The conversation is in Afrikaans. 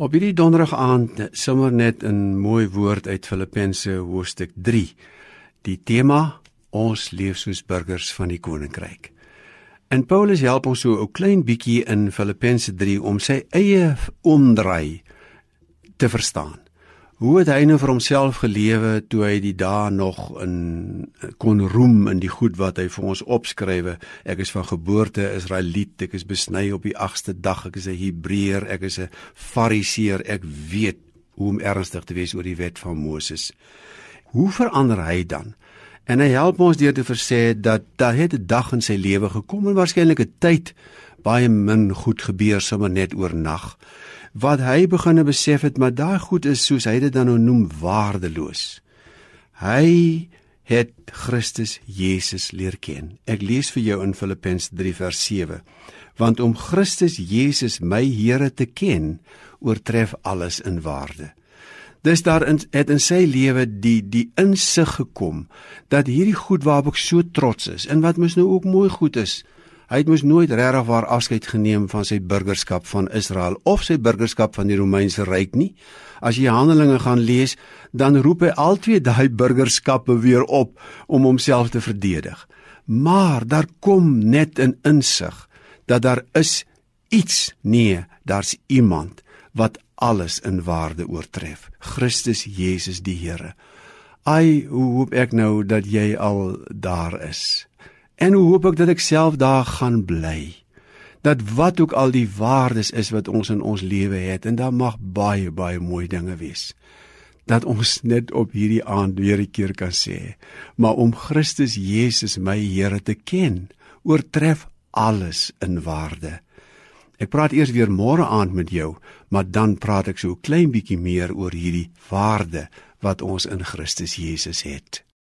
Op hierdie donderdag aand sommer net 'n mooi woord uit Filippense hoofstuk 3. Die tema ons leef soos burgers van die koninkryk. En Paulus help ons so 'n klein bietjie in Filippense 3 om sy eie omdraai te verstaan. Hoe het hy nou vir homself gelewe toe hy die dae nog in kon roem in die goed wat hy vir ons opskrywe? Ek is van geboorte Israeliet, ek is besny op die 8ste dag, ek is 'n Hebreër, ek is 'n Fariseer, ek weet hoe om ernstig te wees oor die wet van Moses. Hoe verander hy dan? En hy help ons deur te versê dat daar het 'n dag in sy lewe gekom en waarskynlik 'n tyd baie min goed gebeur sommer net oor nag wat hy begine besef het maar daai goed is soos hy dit dan nou noem waardeloos. Hy het Christus Jesus leer ken. Ek lees vir jou in Filippense 3 vers 7. Want om Christus Jesus my Here te ken, oortref alles in waarde. Dis daar in het in sy lewe die die insig gekom dat hierdie goed waarop ek so trots is en wat mos nou ook mooi goed is, Hy het mos nooit regtig waar afskeid geneem van sy burgerskap van Israel of sy burgerskap van die Romeinse ryk nie. As jy Handelinge gaan lees, dan roep hy altyd daai burgerskappe weer op om homself te verdedig. Maar daar kom net 'n in insig dat daar is iets, nee, daar's iemand wat alles in waarde oortref. Christus Jesus die Here. Ai, hoe hoop ek nou dat jy al daar is. En hoe hoop ek dat ek self daar gaan bly. Dat wat ook al die waardes is wat ons in ons lewe het en daar mag baie baie mooi dinge wees. Dat ons net op hierdie aand weer 'n keer kan sê, maar om Christus Jesus my Here te ken, oortref alles in waarde. Ek praat eers weer môre aand met jou, maar dan praat ek so 'n klein bietjie meer oor hierdie waarde wat ons in Christus Jesus het.